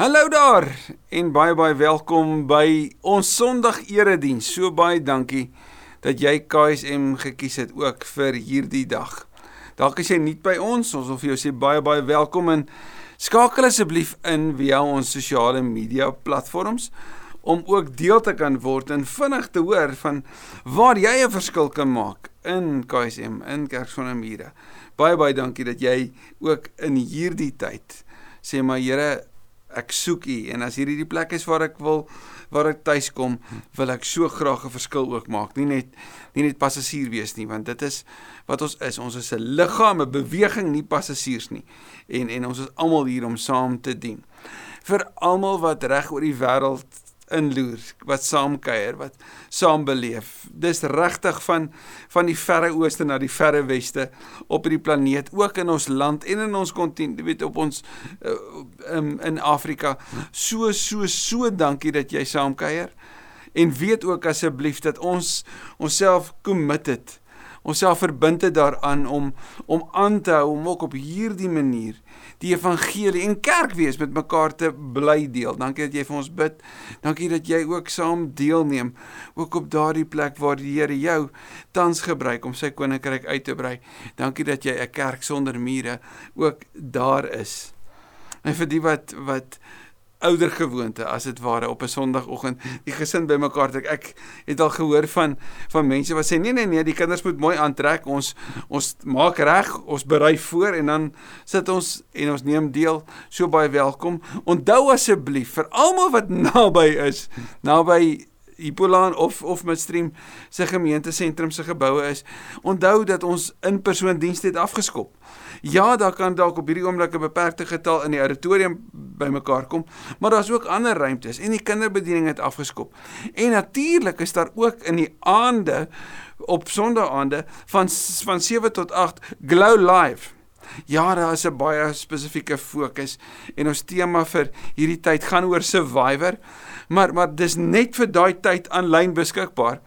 Hallo daar en baie baie welkom by ons Sondag erediens. So baie dankie dat jy KSM gekies het ook vir hierdie dag. Dalk is jy nuut by ons, ons wil vir jou sê baie baie welkom en skakel asseblief in via ons sosiale media platforms om ook deel te kan word en vinnig te hoor van waar jy 'n verskil kan maak in KSM in Kerksonamure. Baie baie dankie dat jy ook in hierdie tyd sê maar Here ek soek U en as hierdie die plek is waar ek wil waar ek tuis kom, wil ek so graag 'n verskil ook maak. Nie net nie net passasier wees nie, want dit is wat ons is. Ons is 'n liggaam, 'n beweging, nie passasiers nie. En en ons is almal hier om saam te dien. Vir almal wat reg oor die wêreld inloer, wat saam kuier, wat saam beleef. Dis regtig van van die verre ooste na die verre weste op hierdie planeet, ook in ons land en in ons kontinent, weet op ons uh, in, in Afrika. So so so dankie dat jy saam kuier. En weet ook asseblief dat ons onsself committed onsself verbind het daaraan om om aan te hou om ook op hierdie manier die evangelie en kerk wees met mekaar te bly deel. Dankie dat jy vir ons bid. Dankie dat jy ook saam deelneem ook op daardie plek waar die Here jou tans gebruik om sy koninkryk uit te brei. Dankie dat jy 'n kerk sonder mure ook daar is. En vir die wat wat ouer gewoonte as dit ware op 'n Sondagoggend die gesin bymekaar trek. Ek het al gehoor van van mense wat sê nee nee nee, die kinders moet mooi aantrek. Ons ons maak reg, ons berei voor en dan sit ons en ons neem deel. So baie welkom. Onthou asseblief vir almal wat naby is, naby Ipolaan of of Midstream se gemeentesentrum se geboue is. Onthou dat ons in persoon dienste het afgeskop. Ja, daar kan dalk op hierdie oomblik 'n beperkte getal in die auditorium bymekaar kom, maar daar's ook ander ruimtes en die kinderbediening het afgeskop. En natuurlik is daar ook in die aande op Sondaande van van 7 tot 8 Glow Live. Ja, daar is 'n baie spesifieke fokus en ons tema vir hierdie tyd gaan oor survivor. Maar maar dis net vir daai tyd aanlyn beskikbaar.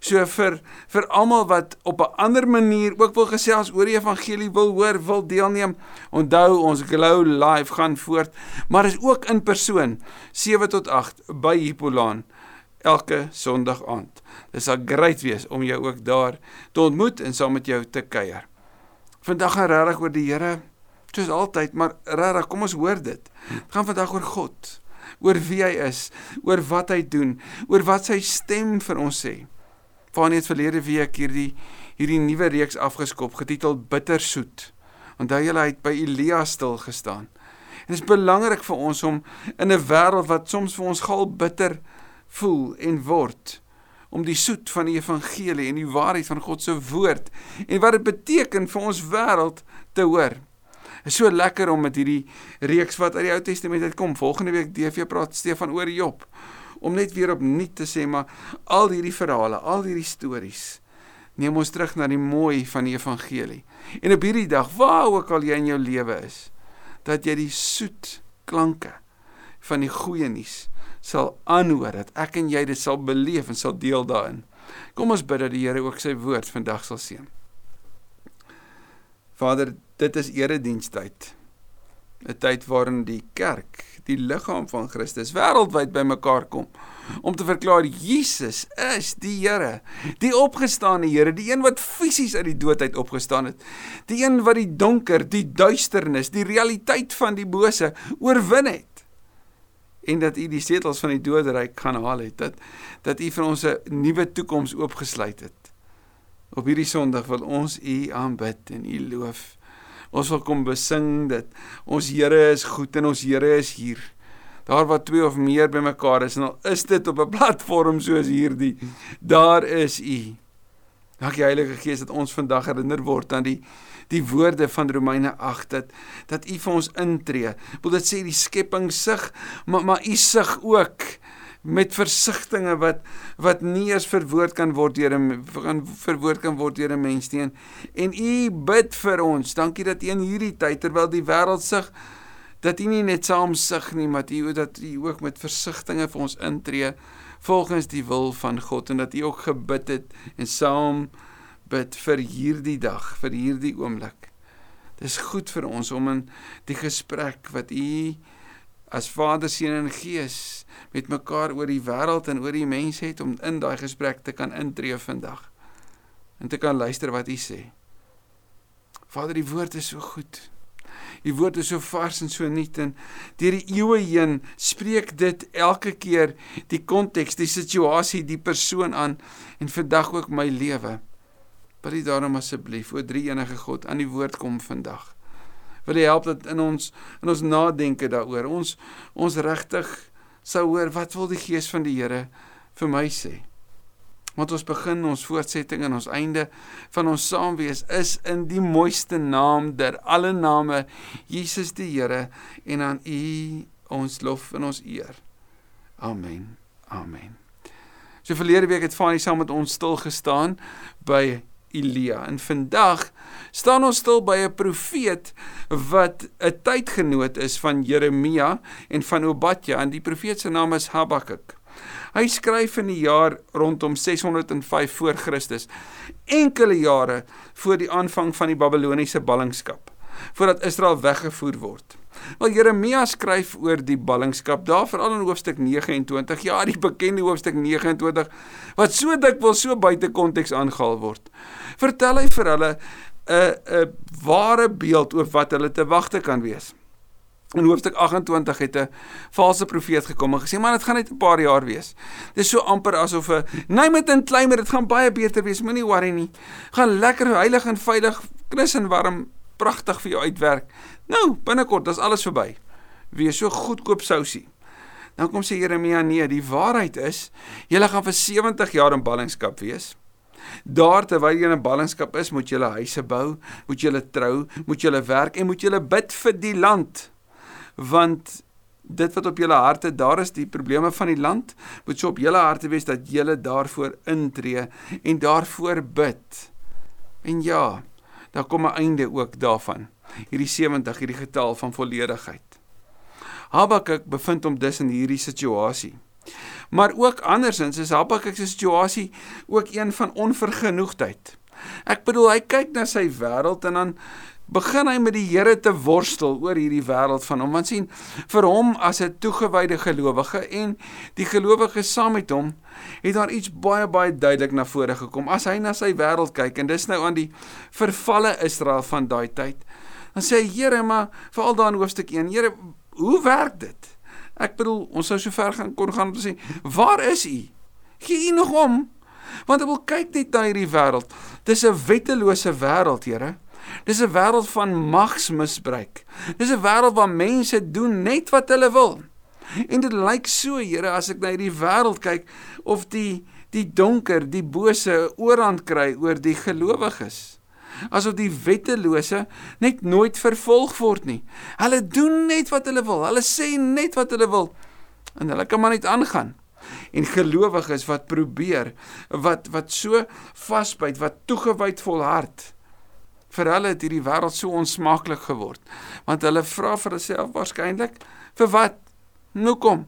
So vir vir almal wat op 'n ander manier ook wil gesels oor die evangelie wil hoor, wil deelneem, onthou ons Glow Live gaan voort, maar is ook in persoon 7 tot 8 by Hippolaan elke Sondag aand. Dit sal great wees om jou ook daar te ontmoet en saam met jou te kuier. Vandag gaan regtig oor die Here soos altyd, maar regtig, kom ons hoor dit. Dit gaan vandag oor God, oor wie hy is, oor wat hy doen, oor wat sy stem vir ons sê. Van net verlede week hierdie hierdie nuwe reeks afgeskop getiteld Bittersoet. Onthou julle het by Elia stil gestaan. En dit is belangrik vir ons om in 'n wêreld wat soms vir ons gal bitter voel en word om die soet van die evangelie en die waarheid van God se woord en wat dit beteken vir ons wêreld te hoor. Is so lekker om met hierdie reeks wat uit die Ou Testament uitkom. Volgende week DV praat Stefan oor Job om net weer opnuut te sê maar al hierdie verhale, al hierdie stories neem ons terug na die mooi van die evangelie. En op hierdie dag, waar ook al jy in jou lewe is, dat jy die soet klanke van die goeie nuus sal aanhoor dat ek en jy dit sal beleef en sal deel daarin. Kom ons bid dat die Here ook sy woord vandag sal seën. Vader, dit is eredienstyd. 'n Tyd waarin die kerk die liggaam van Christus wêreldwyd bymekaar kom om te verklaar Jesus is die Here, die opgestane Here, die een wat fisies uit die dood uit opgestaan het, die een wat die donker, die duisternis, die realiteit van die bose oorwin het en dat u die setels van die doderyk gaan haal het dat dat u vir ons 'n nuwe toekoms oopgesluit het. Op hierdie Sondag wil ons u aanbid en u loof. Ons wil kom besing dat ons Here is goed en ons Here is hier. Daar waar twee of meer bymekaar is en al is dit op 'n platform soos hierdie, daar is U. Dankie Heilige Gees dat ons vandag herinner word aan die die woorde van Romeine 8 dat dat U vir ons intree. Wil dit sê die skepping sug, maar maar U sug ook met versigtings wat wat nie eens verwoord kan word deur 'n kan verwoord kan word deur 'n mens nie. En u bid vir ons. Dankie dat u in hierdie tyd terwyl die wêreld sug dat u nie net saam sug nie, maar u dat u ook met versigtings vir ons intree volgens die wil van God en dat u ook gebid het en saam bid vir hierdie dag, vir hierdie oomblik. Dis goed vir ons om in die gesprek wat u as Vader, Seun en Gees met mekaar oor die wêreld en oor die mense het om in daai gesprek te kan intree vandag en te kan luister wat U sê. Vader, die woord is so goed. Die woord is so vars en so nuut en deur die eeue heen spreek dit elke keer die konteks, die situasie, die persoon aan en vandag ook my lewe. Wil U daarom asseblief o drie enige God aan die woord kom vandag. Wil U help dat in ons in ons nadenke daaroor ons ons regtig sou hoor wat wil die gees van die Here vir my sê? Want ons begin ons voortsetting en ons einde van ons saamwees is in die mooiste naam der alle name Jesus die Here en aan U ons lof en ons eer. Amen. Amen. So verlede week het Fanie saam met ons stil gestaan by Elia. En vandag staan ons stil by 'n profeet wat 'n tydgenoot is van Jeremia en van Obadja en die profeet se naam is Habakuk. Hy skryf in die jaar rondom 605 voor Christus, enkele jare voor die aanvang van die Babiloniese ballingskap, voordat Israel weggevoer word. Wel Jeremia skryf oor die ballingskap daar veral in hoofstuk 29. Ja, die bekende hoofstuk 29 wat so dikwels so buite konteks aangehaal word. Vertel hy vir hulle 'n 'n ware beeld oor wat hulle te wagte kan wees. In hoofstuk 28 het 'n valse profeet gekom en gesê man dit gaan net 'n paar jaar wees. Dis so amper asof 'n nee met 'n kleimer dit gaan baie beter wees, moenie worry nie. Gaan lekker heilig en veilig, knus en warm, pragtig vir jou uitwerk. Nou, binnekort, dis alles verby. Wees so goedkoop sousie. Dan kom sê Jeremia nee, die waarheid is, julle gaan vir 70 jaar in ballingskap wees. Daar terwyl jy in 'n ballingskap is, moet julle huise bou, moet julle trou, moet julle werk en moet julle bid vir die land. Want dit wat op julle harte, daar is die probleme van die land, moet so op julle harte wees dat julle daarvoor intree en daarvoor bid. En ja, daar kom 'n einde ook daarvan hierdie 70, hierdie getal van volledigheid. Habakuk bevind hom dus in hierdie situasie. Maar ook andersins is Habakuk se situasie ook een van onvergenoegdheid. Ek bedoel hy kyk na sy wêreld en dan begin hy met die Here te worstel oor hierdie wêreld van hom. Want sien, vir hom as 'n toegewyde gelowige en die gelowiges saam met hom, het daar iets baie baie duidelik na vore gekom. As hy na sy wêreld kyk en dis nou aan die vervalle Israel van daai tyd, Dan sê hy, Here, maar veral daar in hoofstuk 1, Here, hoe werk dit? Ek bedoel, ons sou so ver gaan kon gaan om te sê, waar is U? Gee U nog om? Want ek wil kyk net na hierdie wêreld. Dis 'n wettelose wêreld, Here. Dis 'n wêreld van magsmisbruik. Dis 'n wêreld waar mense doen net wat hulle wil. En dit lyk so, Here, as ek na hierdie wêreld kyk of die die donker, die bose oorhand kry oor die gelowiges asof die wettelose net nooit vervolg word nie. Hulle doen net wat hulle wil. Hulle sê net wat hulle wil. En hulle kan maar net aangaan. En gelowiges wat probeer wat wat so vasbyt, wat toegewyd volhard. Vir hulle het hierdie wêreld so onsmaaklik geword. Want hulle vra vir hulself waarskynlik vir wat? Nou kom.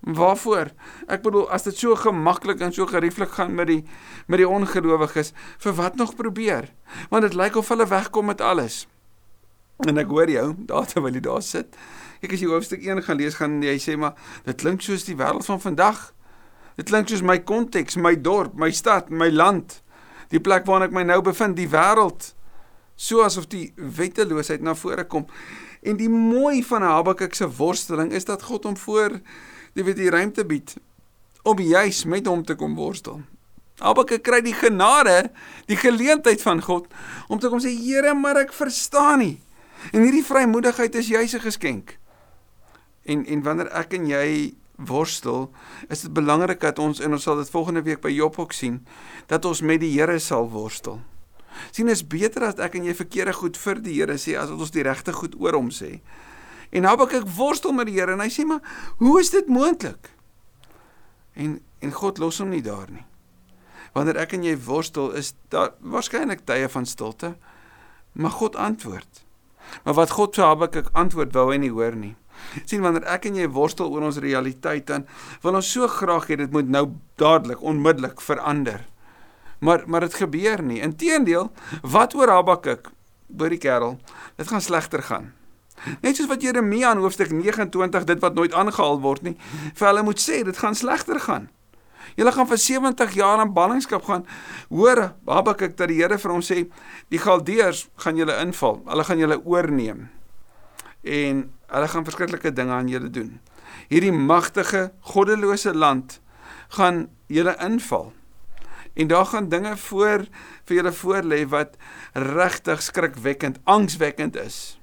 Waarvoor? Ek bedoel as dit so gemaklik en so gerieflik gaan met die met die ongelowiges, vir wat nog probeer? Want dit lyk of hulle wegkom met alles. En ek hoor jou, daar terwyl jy daar sit. Ek as jy hoofstuk 1 gaan lees, gaan jy sê maar dit klink soos die wêreld van vandag. Dit klink soos my konteks, my dorp, my stad, my land. Die plek waarin ek my nou bevind, die wêreld. So asof die wetteloosheid na vore kom. En die mooi van Habakuk se worsteling is dat God hom voor jy weet die ruimte bied om juis met hom te kom worstel. Habakuk kry die genade, die geleentheid van God om te kom sê Here, maar ek verstaan nie. En hierdie vrymoedigheid is juis 'n geskenk. En en wanneer ek en jy worstel, is dit belangrik dat ons en ons sal dit volgende week by Job ook sien, dat ons met die Here sal worstel. Sien is beter as ek en jy verkeerde goed vir die Here sê as wat ons die regte goed oor hom sê. En Habakuk worstel met die Here en hy sê maar, hoe is dit moontlik? En en God los hom nie daar nie. Wanneer ek en jy worstel, is daar waarskynlik tye van stilte, maar God antwoord. Maar wat God vir Habakuk antwoord, wou hy nie hoor nie. sien wanneer ek en jy worstel oor ons realiteit dan wil ons so graag hê dit moet nou dadelik onmiddellik verander. Maar maar dit gebeur nie. Inteendeel, wat oor Habakuk? Oor die kerel, dit gaan slegter gaan. Net soos wat Jeremia in hoofstuk 29 dit wat nooit aangehaal word nie, vir hulle moet sê dit gaan slegter gaan. Julle gaan vir 70 jaar in ballingskap gaan. Hoor, Habakuk dat die Here vir hom sê, die Galdeërs gaan julle inval. Hulle gaan julle oorneem. En hulle gaan verskriklike dinge aan julle doen. Hierdie magtige, goddelose land gaan julle inval. En daar gaan dinge voor vir julle voorlê wat regtig skrikwekkend, angswekkend is.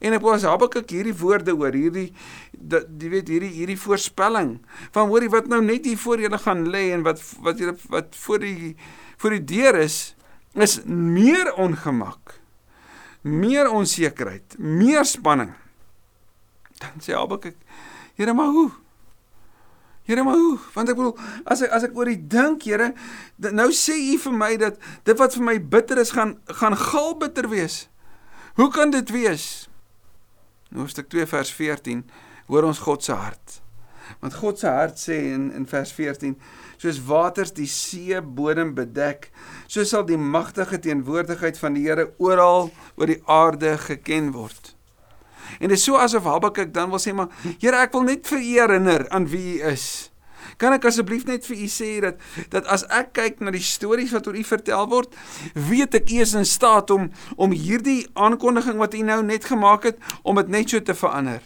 En ek was Habakuk hierdie woorde hoor, hierdie jy weet hierdie hierdie voorspelling van hoorie wat nou net hier voor julle gaan lê en wat wat julle wat voor die voor die deur is is meer ongemak. Meer onsekerheid, meer spanning. Dan sê Habakuk, Here maar hoe? Here maar hoe? Want ek bedoel as ek as ek oor die dink, Here, nou sê U vir my dat dit wat vir my bitter is gaan gaan galbitter wees. Hoe kan dit wees? Hoofstuk 2 vers 14 hoor ons God se hart. Want God se hart sê in in vers 14 soos waters die see bodem bedek, so sal die magtige teenwoordigheid van die Here oral oor die aarde geken word. En dit is so asof Habakuk dan wil sê maar Here ek wil net vir u herinner aan wie u is. Kan ek asseblief net vir u sê dat dat as ek kyk na die stories wat oor u vertel word, weet ek u is in staat om om hierdie aankondiging wat u nou net gemaak het om dit net so te verander.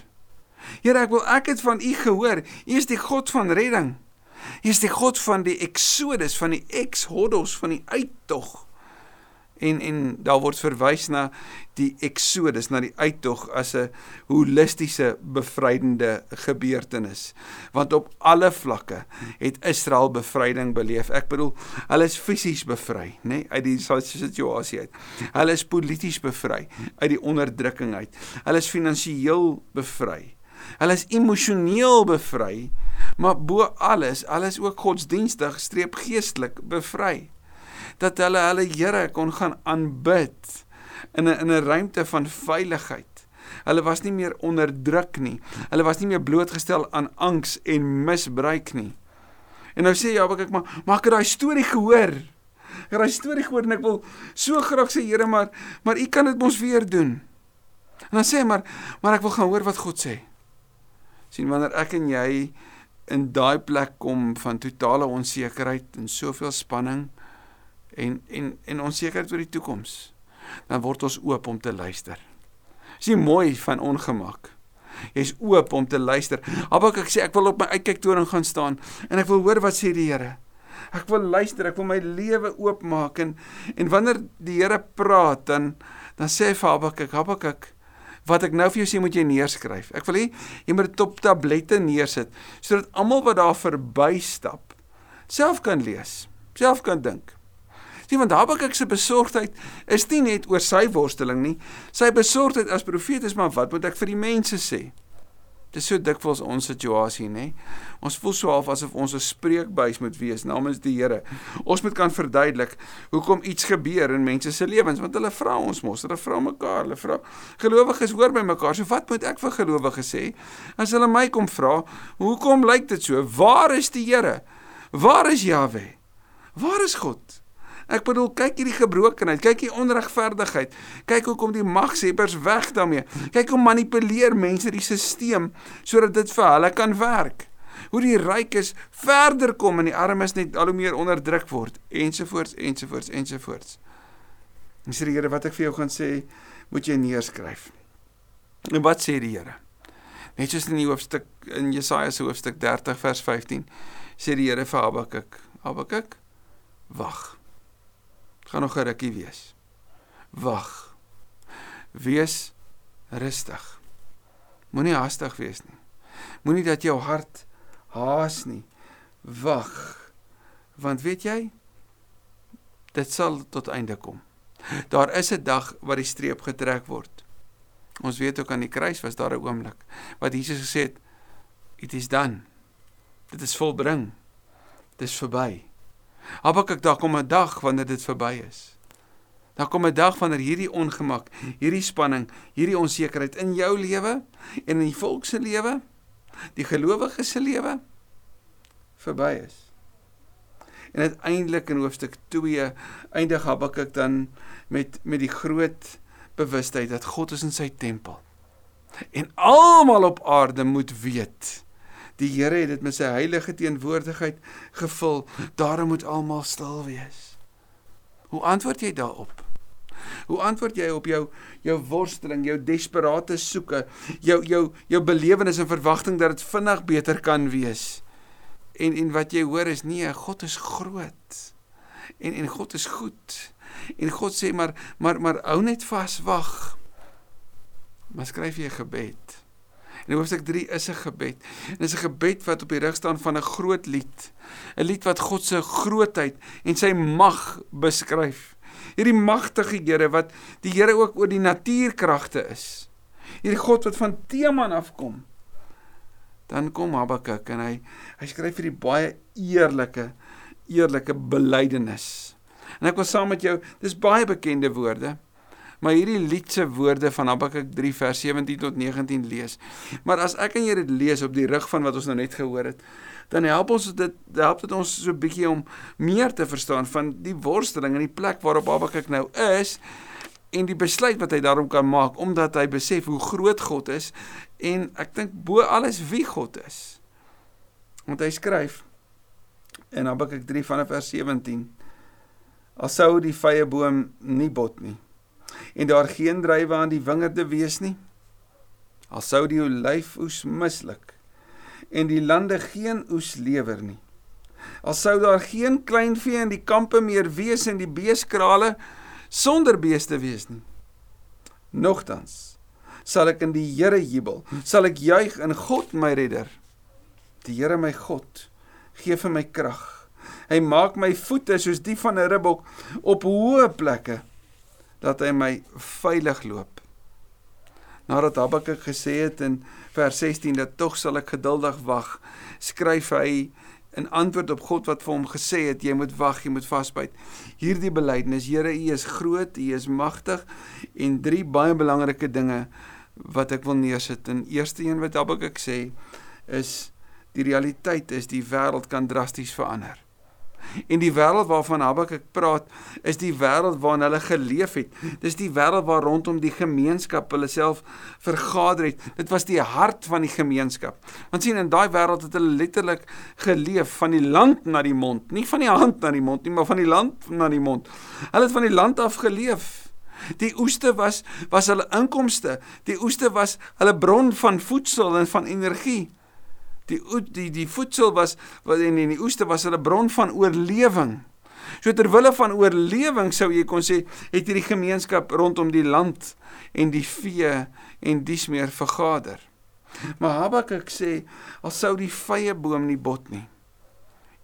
Here, ek wil ek het van u gehoor. U is die God van redding. U is die God van die Exodus, van die Exodus, van die uittog en en daar word verwys na die Exodus, na die uittog as 'n holistiese bevrydende gebeurtenis. Want op alle vlakke het Israel bevryding beleef. Ek bedoel, hulle is fisies bevry, nê, nee, uit die situasie uit. Hulle is polities bevry uit die onderdrukking uit. Hulle is finansiëel bevry. Hulle is emosioneel bevry, maar bo alles, hulle is ook godsdienstig, streep geestelik bevry dat hulle hulle Here kon gaan aanbid in 'n in 'n ruimte van veiligheid. Hulle was nie meer onderdruk nie. Hulle was nie meer blootgestel aan angs en misbruik nie. En nou sê Jabek ek maar maar ek daai storie gehoor. Ek het daai storie gehoor en ek wil so graag sê Here maar maar u kan dit mos weer doen. En dan sê hy maar maar ek wil gaan hoor wat God sê. sien wanneer ek en jy in daai plek kom van totale onsekerheid en soveel spanning en en en onsekerheid oor die toekoms, dan word ons oop om te luister. Is nie mooi van ongemak. Jy's oop om te luister. Habakuk sê ek wil op my uitkyktoring gaan staan en ek wil hoor wat sê die Here. Ek wil luister, ek wil my lewe oopmaak en en wanneer die Here praat dan dan sê vir Habakuk, Habakuk, wat ek nou vir jou sê moet jy neerskryf. Ek wil hê jy moet dit op tablette neersit sodat almal wat daar verbystap self kan lees, self kan dink. Sien want Habakuk se besorgdheid is nie net oor sy worsteling nie. Sy besorgdheid as profeet is maar wat moet ek vir die mense sê? Dis so dikwels ons situasie, nê? Ons voel so half asof ons 'n spreekbuis moet wees namens die Here. Ons moet kan verduidelik hoekom iets gebeur in mense se lewens, want hulle vra ons mos, hulle vra mekaar, hulle vra gelowiges hoor by mekaar. So wat moet ek vir gelowiges sê as hulle my kom vra, hoekom lyk dit so? Waar is die Here? Waar is Jahwe? Waar is God? Ek bedoel, kyk hierdie gebrokenheid, kyk hier onregverdigheid. Kyk hoe kom die magshebbers weg daarmee. Kyk hoe manipuleer mense die stelsel sodat dit vir hulle kan werk. Hoe die rykes verder kom en die armes net al hoe meer onderdruk word ensovoorts ensovoorts ensovoorts. En sê die Here wat ek vir jou gaan sê, moet jy neerskryf. En wat sê die Here? Net soos in die hoofstuk in Jesaja se hoofstuk 30 vers 15 sê die Here vir Habakuk, Habakuk, wag gaan nog 'n rukkie wees. Wag. Wees rustig. Moenie haastig wees nie. Moenie dat jou hart haas nie. Wag. Want weet jy, dit sal tot einde kom. Daar is 'n dag waar die streep getrek word. Ons weet ook aan die kruis was daar 'n oomblik wat Jesus gesê het, "It is done." Dit is volbring. Dit is verby. Habakuk daar kom 'n dag wanneer dit verby is. Daar kom 'n dag wanneer hierdie ongemak, hierdie spanning, hierdie onsekerheid in jou lewe en in die volk se lewe, die gelowiges se lewe verby is. En uiteindelik in hoofstuk 2 eindig Habakuk dan met met die groot bewustheid dat God is in sy tempel. En almal op aarde moet weet die Here het dit met sy heilige teenwoordigheid gevul. Daarom moet almal stil wees. Hoe antwoord jy daarop? Hoe antwoord jy op jou jou worsteling, jou desperate soeke, jou jou jou belewenis en verwagting dat dit vinnig beter kan wees? En en wat jy hoor is nee, God is groot. En en God is goed. En God sê maar maar maar hou net vas, wag. Maar skryf jy 'n gebed. En hoofstuk 3 is 'n gebed. En dit is 'n gebed wat op die rug staan van 'n groot lied. 'n Lied wat God se grootheid en sy mag beskryf. Hierdie magtige Here wat die Here ook oor die natuurkragte is. Hierdie God wat van Teeman afkom. Dan kom Habakuk en hy hy skryf hierdie baie eerlike eerlike belydenis. En ek wil saam met jou, dis baie bekende woorde. Maar hierdie liedse woorde van Habakuk 3 vers 17 tot 19 lees. Maar as ek en jy dit lees op die rug van wat ons nou net gehoor het, dan help ons dit help dit ons so 'n bietjie om meer te verstaan van die worsteling en die plek waarop Habakuk nou is en die besluit wat hy daarom kan maak omdat hy besef hoe groot God is en ek dink bo alles wie God is. Want hy skryf in Habakuk 3 vanaf vers 17 Al sou die vrye boom nie bot nie en daar geen druiwe aan die wingerde wees nie al sou die olyfoes misluk en die lande geen oes lewer nie. Al sou daar geen kleinvee in die kampe meer wees en die beeskrale sonder beeste wees nie. Nogtans sal ek in die Here jubel sal ek juig in God my redder. Die Here my God gee vir my krag. Hy maak my voete soos die van 'n ribbok op hoë plekke dat hy my veilig loop. Nadat Habakuk gesê het in vers 16 dat tog sal ek geduldig wag, skryf hy in antwoord op God wat vir hom gesê het jy moet wag, jy moet vasbyt. Hierdie belydenis, Here, U is groot, U is magtig en drie baie belangrike dinge wat ek wil neersit. In eerste een wat Habakuk sê is die realiteit is die wêreld kan drasties verander. En die wêreld waarvan Habakuk praat, is die wêreld waarin hulle geleef het. Dis die wêreld waar rondom die gemeenskap hulle self vergader het. Dit was die hart van die gemeenskap. Want sien in daai wêreld het hulle letterlik geleef van die land na die mond, nie van die hand na die mond nie, maar van die land na die mond. Hulle het van die land af geleef. Die oeste was was hulle inkomste. Die oeste was hulle bron van voedsel en van energie die die die voedsel was wat en die oeste was hulle bron van oorlewing. So ter wille van oorlewing sou jy kon sê het hierdie gemeenskap rondom die land en die vee en dies meer vergader. Maar Habakuk sê al sou die vrye boom nie bot nie.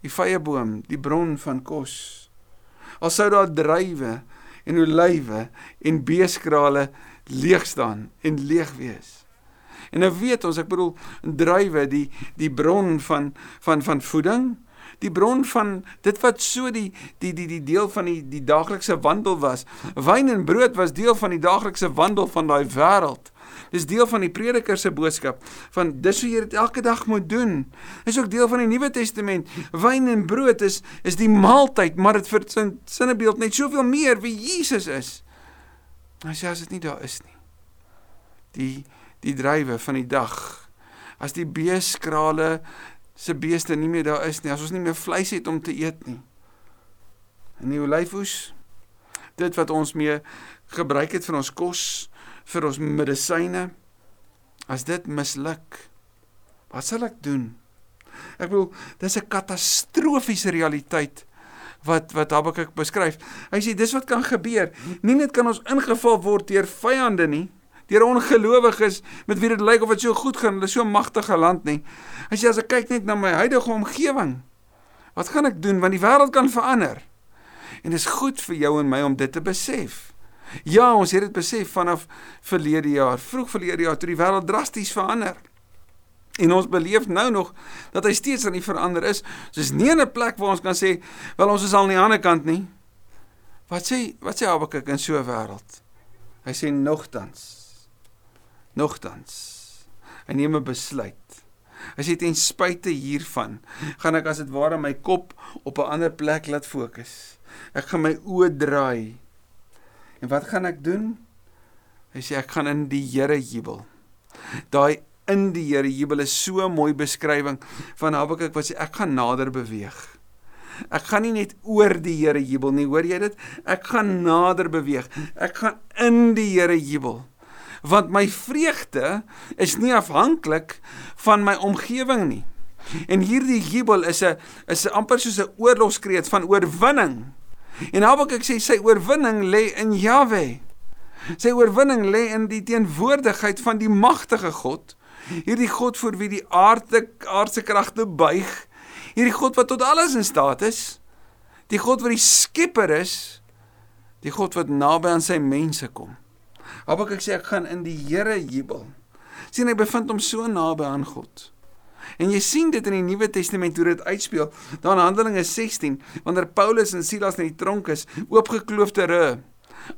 Die vrye boom, die bron van kos. Al sou daar druiwe en olywe en beeskrale leeg staan en leeg wees. En nou weet ons, ek bedoel, druiwe, die die bron van van van voeding, die bron van dit wat so die die die die deel van die die daaglikse wandel was. Wyn en brood was deel van die daaglikse wandel van daai wêreld. Dis deel van die prediker se boodskap van dis hoe jy dit elke dag moet doen. Is ook deel van die Nuwe Testament. Wyn en brood is is die maaltyd, maar dit vir sin sinnebeeld net soveel meer wie Jesus is. As jy as dit nie daar is nie. Die die drywe van die dag. As die beeskrale se beeste nie meer daar is nie, as ons nie meer vleis het om te eet nie. En die olyfoes, dit wat ons mee gebruik het vir ons kos, vir ons medisyne, as dit misluk, wat sal ek doen? Ek bedoel, dis 'n katastrofiese realiteit wat wat Habakuk beskryf. Hy sê dis wat kan gebeur. Nie net kan ons ingeval word deur vyande nie, deur ongelowiges met wie dit lyk of dit so goed gaan, hulle so 'n magtige land nie. As jy as ek kyk net na my huidige omgewing, wat gaan ek doen want die wêreld kan verander? En dit is goed vir jou en my om dit te besef. Ja, ons het dit besef vanaf verlede jaar, vroeg verlede jaar toe die wêreld drasties verander. En ons beleef nou nog dat hy steeds aan die verander is. Dis nie 'n plek waar ons kan sê, wel ons is al aan die ander kant nie. Wat sê wat sê Habakuk in so 'n wêreld? Hy sê nogtans Nogtans, hy neem 'n besluit. Hy sê ten spyte hiervan, gaan ek as dit ware my kop op 'n ander plek laat fokus. Ek gaan my oë draai. En wat gaan ek doen? Hy sê ek gaan in die Here jubel. Daai in die Here jubel is so 'n mooi beskrywing van Habakuk wat sê ek gaan nader beweeg. Ek gaan nie net oor die Here jubel nie, hoor jy dit? Ek gaan nader beweeg. Ek gaan in die Here jubel. Want my vreugde is nie afhanklik van my omgewing nie. En hierdie jubel is 'n is 'n amper soos 'n oorlogskreet van oorwinning. En Habakuk sê sy oorwinning lê in Jahwe. Sy oorwinning lê in die teenwoordigheid van die magtige God. Hierdie God vir wie die aarde aardse kragte buig. Hierdie God wat tot alles in staat is. Die God wat die skepper is. Die God wat naby aan sy mense kom. Habakuk sê ek gaan in die Here jubel. sien hy bevind hom so naby aan God. En jy sien dit in die Nuwe Testament hoe dit uitspeel. Daar in Handelinge 16 wanneer Paulus en Silas in die tronk is, oopgekloofde rye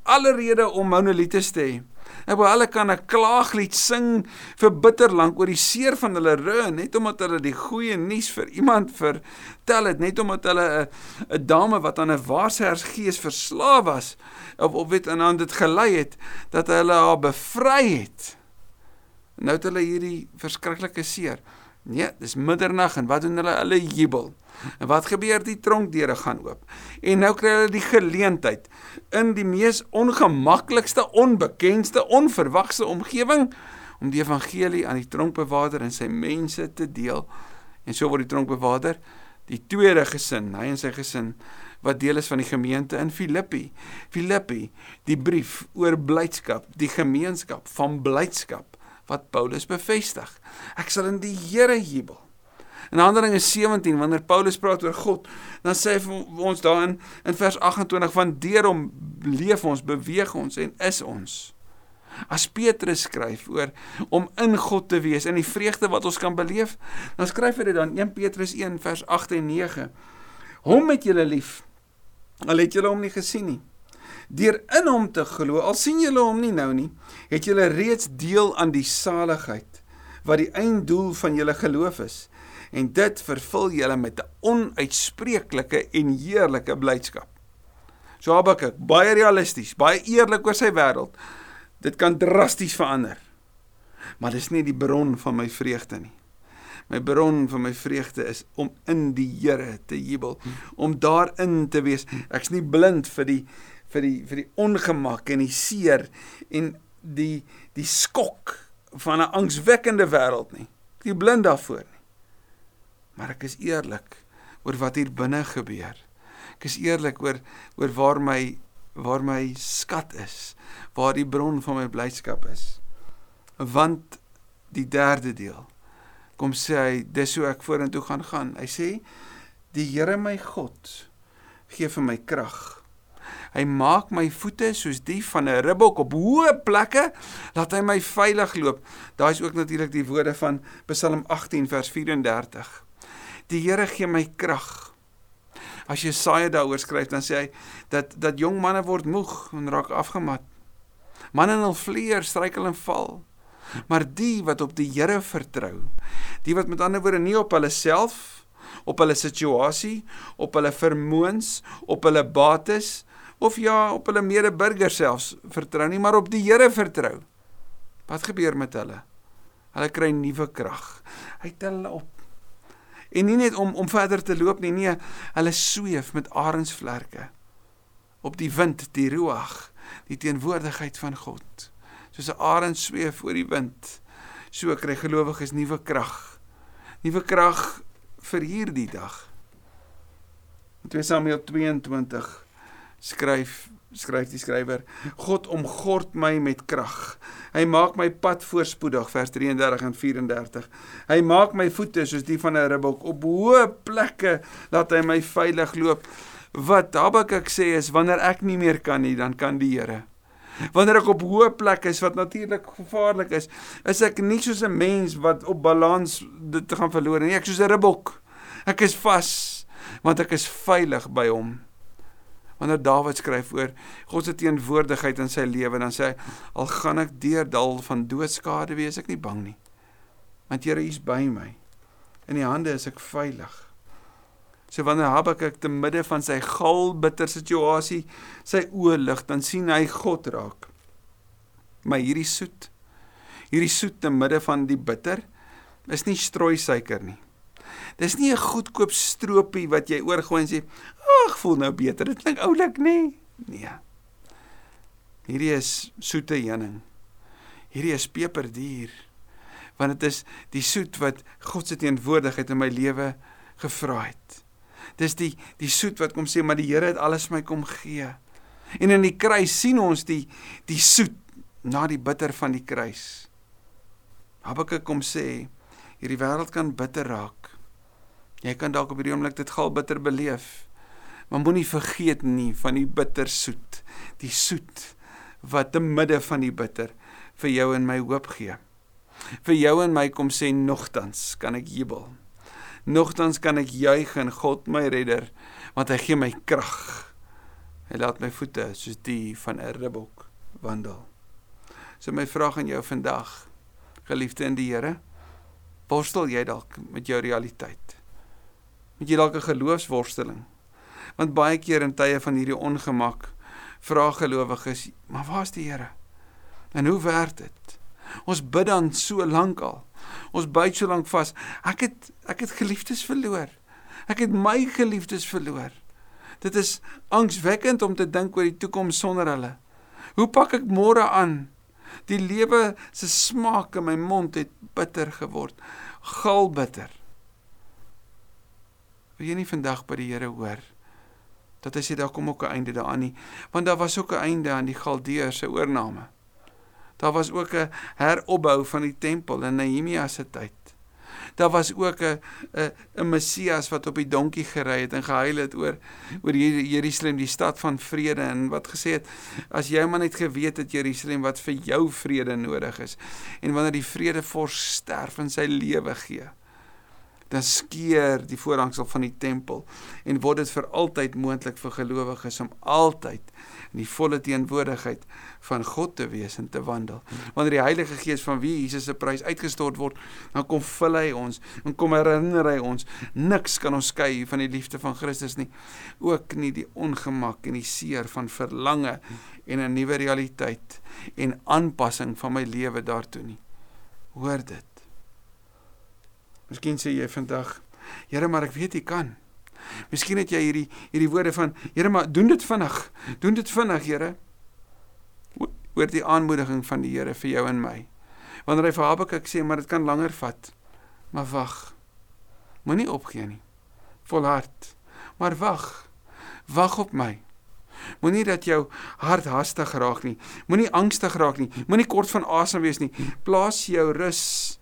alle rede om monolites te hê. En waar hulle kan 'n klaaglied sing vir bitter lank oor die seer van hulle rug net omdat hulle die goeie nuus vir iemand vertel het net omdat hulle 'n 'n dame wat aan 'n waarsêersgees verslaaf was of of weet en aan dit gelei het dat hulle haar bevry het. Nou het hulle hierdie verskriklike seer. Nee, dis middernag en wat doen hulle? Hulle jubel. En wat gebeur? Die tronkdeure gaan oop. En nou kry hulle die geleentheid in die mees ongemaklikste, onbekendste, onverwagse omgewing om die evangelie aan die tronkbewaarder en sy mense te deel. En so word die tronkbewaarder die tweede gesin, hy en sy gesin wat deel is van die gemeente in Filippi. Filippi, die brief oor blydskap, die gemeenskap van blydskap wat Paulus bevestig. Ek sal in die Here jubel. In Handelinge 17 wanneer Paulus praat oor God, dan sê hy vir ons daarin in vers 28 van deur hom leef ons, beweeg ons en is ons. As Petrus skryf oor om in God te wees en die vreugde wat ons kan beleef, dan skryf hy dit dan 1 Petrus 1 vers 8 en 9. Hom het julle lief. Al het julle hom nie gesien nie. Deur in hom te glo, al sien julle hom nie nou nie, het julle reeds deel aan die saligheid wat die einddoel van julle geloof is en dit vervul julle met 'n onuitspreeklike en heerlike blydskap. So Habakuk, baie realisties, baie eerlik oor sy wêreld. Dit kan drasties verander. Maar dis nie die bron van my vreugde nie. My bron van my vreugde is om in die Here te jubel, om daarin te wees. Ek's nie blind vir die vir die vir die ongemak en die seer en die die skok van 'n angswekkende wêreld nie. Ek is blind daarvoor nie maar ek is eerlik oor wat hier binne gebeur. Ek is eerlik oor oor waar my waar my skat is, waar die bron van my blydskap is. Want die derde deel kom sê hy dis hoe ek vorentoe gaan gaan. Hy sê die Here my God gee vir my krag. Hy maak my voete soos die van 'n ribbok op hoë plekke, laat hy my veilig loop. Daai is ook natuurlik die woorde van Psalm 18 vers 34. Die Here gee my krag. As Jesaja daaroor skryf, dan sê hy dat dat jong manne word moeg en raak afgemat. Manne in hul vleuer struikel en val. Maar die wat op die Here vertrou, die wat met ander woorde nie op hulle self, op hulle situasie, op hulle vermoëns, op hulle bates of ja, op hulle medeburgers selfs vertrou nie, maar op die Here vertrou. Wat gebeur met hulle? Hulle kry nuwe krag. Hy tel hulle op En nie net om om verder te loop nie, nee, hulle sweef met arensvlerke op die wind, die ruach, die teenwoordigheid van God. Soos 'n arend sweef oor die wind, so kry gelowiges nuwe krag. Nuwe krag vir hierdie dag. In 2 Samuel 22 skryf skryf die skrywer God omgord my met krag. Hy maak my pad voorspoedig vers 33 en 34 hy maak my voete soos die van 'n ribbok. Op hoë plekke laat hy my veilig loop. Wat Habakuk sê is wanneer ek nie meer kan nie dan kan die Here. Wanneer ek op hoë plekke is wat natuurlik gevaarlik is is ek nie soos 'n mens wat op balans dit gaan verloor nie. Ek soos 'n ribbok. Ek is vas want ek is veilig by hom wanneer Dawid skryf oor God se teenwoordigheid in sy lewe dan sê hy al gaan ek deur dal van doodskade wees ek nie bang nie. Want Here is by my. In die hande is ek veilig. So wanneer Habakuk te midde van sy gal bitter situasie sy oë lig dan sien hy God raak. Maar hierdie soet hierdie soet te midde van die bitter is nie strooisuiker nie. Dis nie 'n goedkoop stroopie wat jy oorgooi en sê, "Ag, voel nou beter." Dit klink oulik, nê? Nee. nee. Hierdie is soete heuning. Hierdie is peperduur. Want dit is die soet wat God se teenwoordigheid in my lewe gevra het. Dis die die soet wat kom sê, "Maar die Here het alles my kom gee." En in die kruis sien ons die die soet na die bitter van die kruis. Habakuk kom sê, hierdie wêreld kan bitter raak. Jy kan dalk op hierdie oomblik dit gal bitter beleef. Maar moenie vergeet nie van die bitter soet, die soet wat te midde van die bitter vir jou en my hoop gee. Vir jou en my kom sê nogtans kan ek jubel. Nogtans kan ek juig in God my redder want hy gee my krag. Hy laat my voete soos die van 'n ribbok wandel. So my vraag aan jou vandag, geliefde in die Here, worstel jy dalk met jou realiteit? Met jy dalk 'n geloofsworsteling? Want baie keer in tye van hierdie ongemak vra gelowiges, maar waar is die Here? En hoe werk dit? Ons bid dan so lank al. Ons byt so lank vas. Ek het ek het geliefdes verloor. Ek het my geliefdes verloor. Dit is angswekkend om te dink oor die toekoms sonder hulle. Hoe pak ek môre aan? Die lewe se smaak in my mond het bitter geword. Galbitter. Wil jy nie vandag by die Here hoor dat hy sê daar kom ook 'n einde daaraan nie, want daar was ook 'n einde aan die Galdeër se oorname. Daar was ook 'n heropbou van die tempel in Nehemia se tyd. Daar was ook 'n 'n 'n Messias wat op die donkie gery het en gehuil het oor oor Jerusalem, die stad van vrede en wat gesê het as jy maar net geweet het Jerusalem wat vir jou vrede nodig is en wanneer die vrede vors sterf en sy lewe gee dan skeur die voorhangsel van die tempel en word dit vir altyd moontlik vir gelowiges om altyd in die volle teenwoordigheid van God te wees en te wandel. Wanneer die Heilige Gees van wie Jesus se prys uitgestort word, dan kom vul hy ons en kom herinner hy ons, niks kan ons skei van die liefde van Christus nie. Ook nie die ongemak en die seer van verlange en 'n nuwe realiteit en aanpassing van my lewe daartoe nie. Hoor dit. Miskien sê jy vandag, Here, maar ek weet jy kan. Miskien het jy hierdie hierdie woorde van Here maar doen dit vinnig. Doen dit vinnig, Here. Hoor die aanmoediging van die Here vir jou en my. Wanneer hy vir Habakuk sê maar dit kan langer vat. Maar wag. Moenie opgee nie. Volhard. Maar wag. Wag op my. Moenie dat jou hart haastig raak nie. Moenie angstig raak nie. Moenie kort van asem wees nie. Plaas jou rus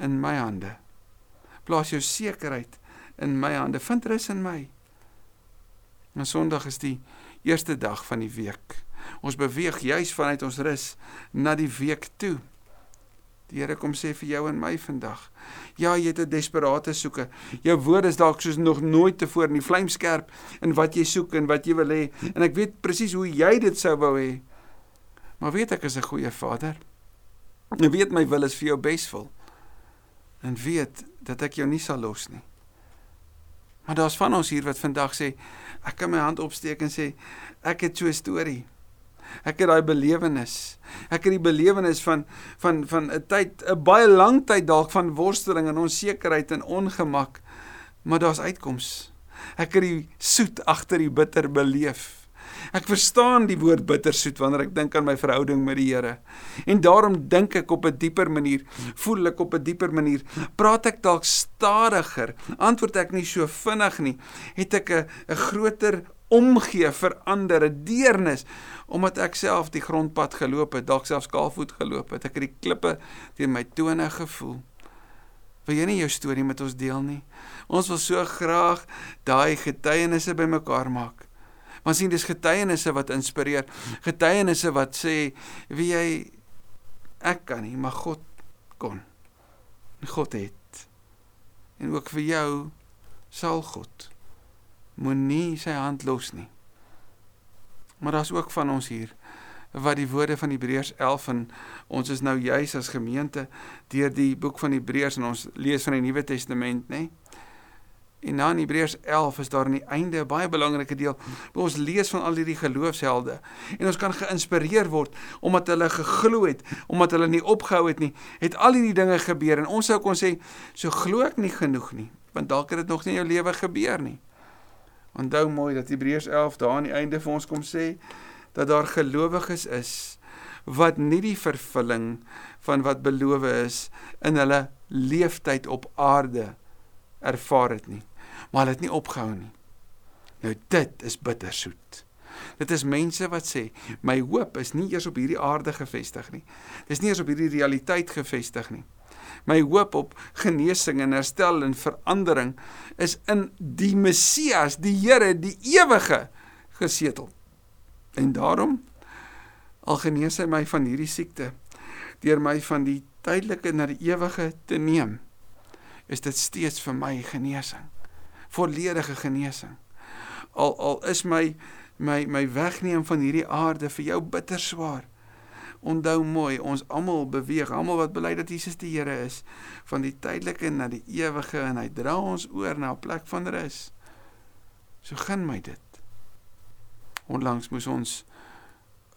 in my hande. Plaas jou sekerheid in my hande. Vind rus in my. En Sondag is die eerste dag van die week. Ons beweeg juis vanuit ons rus na die week toe. Die Here kom sê vir jou en my vandag. Ja, jy het 'n desperate soeke. Jou woorde is dalk soos nog nooit tevore in die vlamskerp in wat jy soek en wat jy wil hê. En ek weet presies hoe jy dit sou wou hê. Maar weet ek is 'n goeie Vader. En weet my wil is vir jou beswil. En weet dat ek jou nie sal los nie. Maar daar's van ons hier wat vandag sê ek kan my hand opsteek en sê ek het so 'n storie. Ek het daai belewenis. Ek het die belewenis van van van 'n tyd, 'n baie lang tyd dalk van worsteling en onsekerheid en ongemak. Maar daar's uitkoms. Ek het die soet agter die bitter beleef. Ek verstaan die woord bittersoet wanneer ek dink aan my verhouding met die Here. En daarom dink ek op 'n dieper manier, voel ek op 'n dieper manier, praat ek dalk stadiger, antwoord ek nie so vinnig nie, het ek 'n 'n groter omgee vir ander, 'n deernis omdat ek self die grondpad geloop het, dalk selfs kaalvoet geloop het. Ek het die klippe teen my tone gevoel. Wil jy nie jou storie met ons deel nie? Ons wil so graag daai getuienisse bymekaar maak. Want sien dis getuienisse wat inspireer. Getuienisse wat sê wie jy ek kan nie, maar God kon. God het. En ook vir jou sal God moenie sy hand los nie. Maar daar's ook van ons hier wat die woorde van Hebreërs 11 en ons is nou juis as gemeente deur die boek van Hebreërs en ons lees van die Nuwe Testament, nê? En na in Hebreërs 11 is daar aan die einde 'n baie belangrike deel waar ons lees van al hierdie geloofshelde. En ons kan geïnspireer word omdat hulle geglo het, omdat hulle nie opgehou het nie, het al hierdie dinge gebeur en ons sou kon sê so glo ek nie genoeg nie, want dalk het dit nog nie in jou lewe gebeur nie. Onthou mooi dat Hebreërs 11 daar aan die einde vir ons kom sê dat daar gelowiges is wat nie die vervulling van wat beloof is in hulle leeftyd op aarde ervaar het nie maar hulle het nie opgehou nie. Nou dit is bittersoet. Dit is mense wat sê my hoop is nie eers op hierdie aarde gefestig nie. Dis nie eers op hierdie realiteit gefestig nie. My hoop op genesing en herstel en verandering is in die Messias, die Here, die ewige gesetel. En daarom al genees hy my van hierdie siekte deur my van die tydelike na die ewige te neem, is dit steeds vir my genesing volledige genesing. Al al is my my my wegneem van hierdie aarde vir jou bitter swaar. Onthou mooi, ons almal beweeg, almal wat bely dat Jesus die Here is, van die tydelike na die ewige en hy dra ons oor na 'n plek van rus. So gun my dit. Onlangs moes ons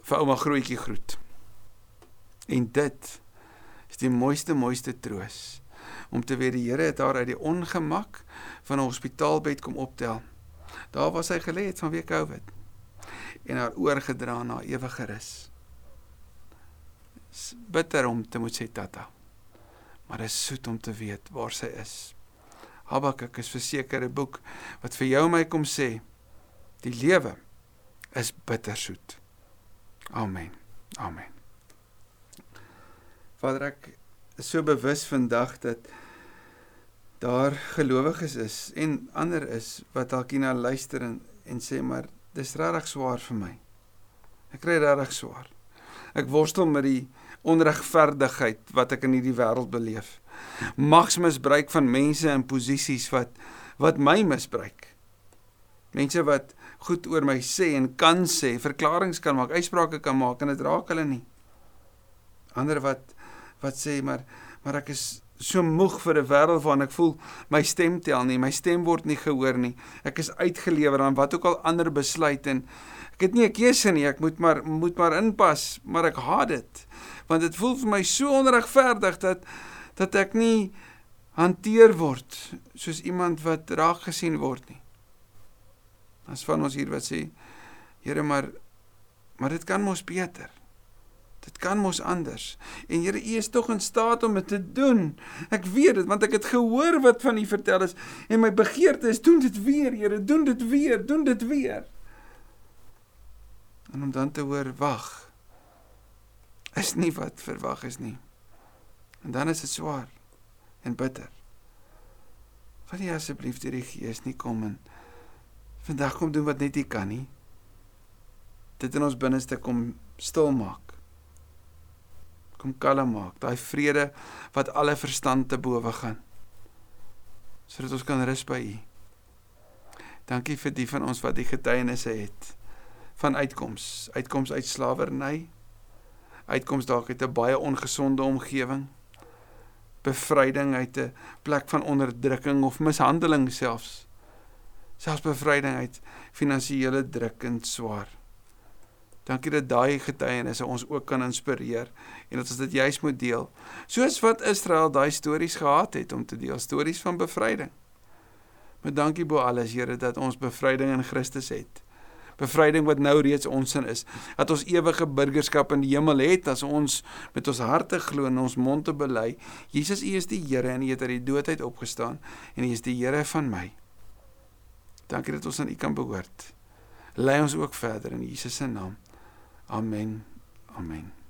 vir ouma grootjie groet. En dit is die mooiste mooiste troos om te weet die Here het haar uit die ongemak van 'n hospitaalbed kom optel. Daar was sy gelê het vanweë COVID en haar oorgedra na ewige rus. Bitter om te moet sê tata. Maar dit is soet om te weet waar sy is. Habakuk is verseker 'n boek wat vir jou my kom sê die lewe is bittersoet. Amen. Amen. Vader ek is so bewus vandag dat daar gelowiges is en ander is wat dalk hierna luister en, en sê maar dis regtig swaar vir my. Ek kry regtig swaar. Ek worstel met die onregverdigheid wat ek in hierdie wêreld beleef. Magsmisbruik van mense in posisies wat wat my misbruik. Mense wat goed oor my sê en kan sê, verklaringe kan maak, uitsprake kan maak en dit raak hulle nie. Ander wat wat sê maar maar ek is so moeg vir 'n wêreld waarin ek voel my stem tel nie, my stem word nie gehoor nie. Ek is uitgelewer aan wat ook al ander besluit en ek het nie 'n keuse nie. Ek moet maar moet maar inpas, maar ek haat dit. Want dit voel vir my so onregverdig dat dat ek nie hanteer word soos iemand wat raak gesien word nie. As van ons hier wat sê, Here, maar maar dit kan mos beter. Dit kan mos anders. En Here, U is tog in staat om dit te doen. Ek weet dit want ek het gehoor wat van U vertel is en my begeerte is doen dit weer, Here, doen dit weer, doen dit weer. En om dan te hoor wag is nie wat verwag is nie. En dan is dit swaar en bitter. Wil jy asseblief deur die Gees nie kom en vandag kom doen wat net U kan nie. Dit in ons binneste kom stil maak kom kalm maak, daai vrede wat alle verstand te bowe gaan. Sodat ons kan rus by U. Dankie vir die van ons wat die getuienisse het van uitkoms, uitkoms uit slawerny, uitkoms dalk uit 'n baie ongesonde omgewing, bevryding uit 'n plek van onderdrukking of mishandeling selfs. Selfs bevryding uit finansiële druk en swaar. Dankie dat daai getuienisse ons ook kan inspireer en dat ons dit juis moet deel. Soos wat Israel daai stories gehad het om te deel, stories van bevryding. Maar dankie bo alles Here dat ons bevryding in Christus het. Bevryding wat nou reeds ons in is. Dat ons ewige burgerskap in die hemel het as ons met ons harte glo en ons mond te bely, Jesus U is die Here en U het uit die dood uit opgestaan en U is die Here van my. Dankie dat ons aan U kan behoort. Lei ons ook verder in Jesus se naam. Amen. Amen.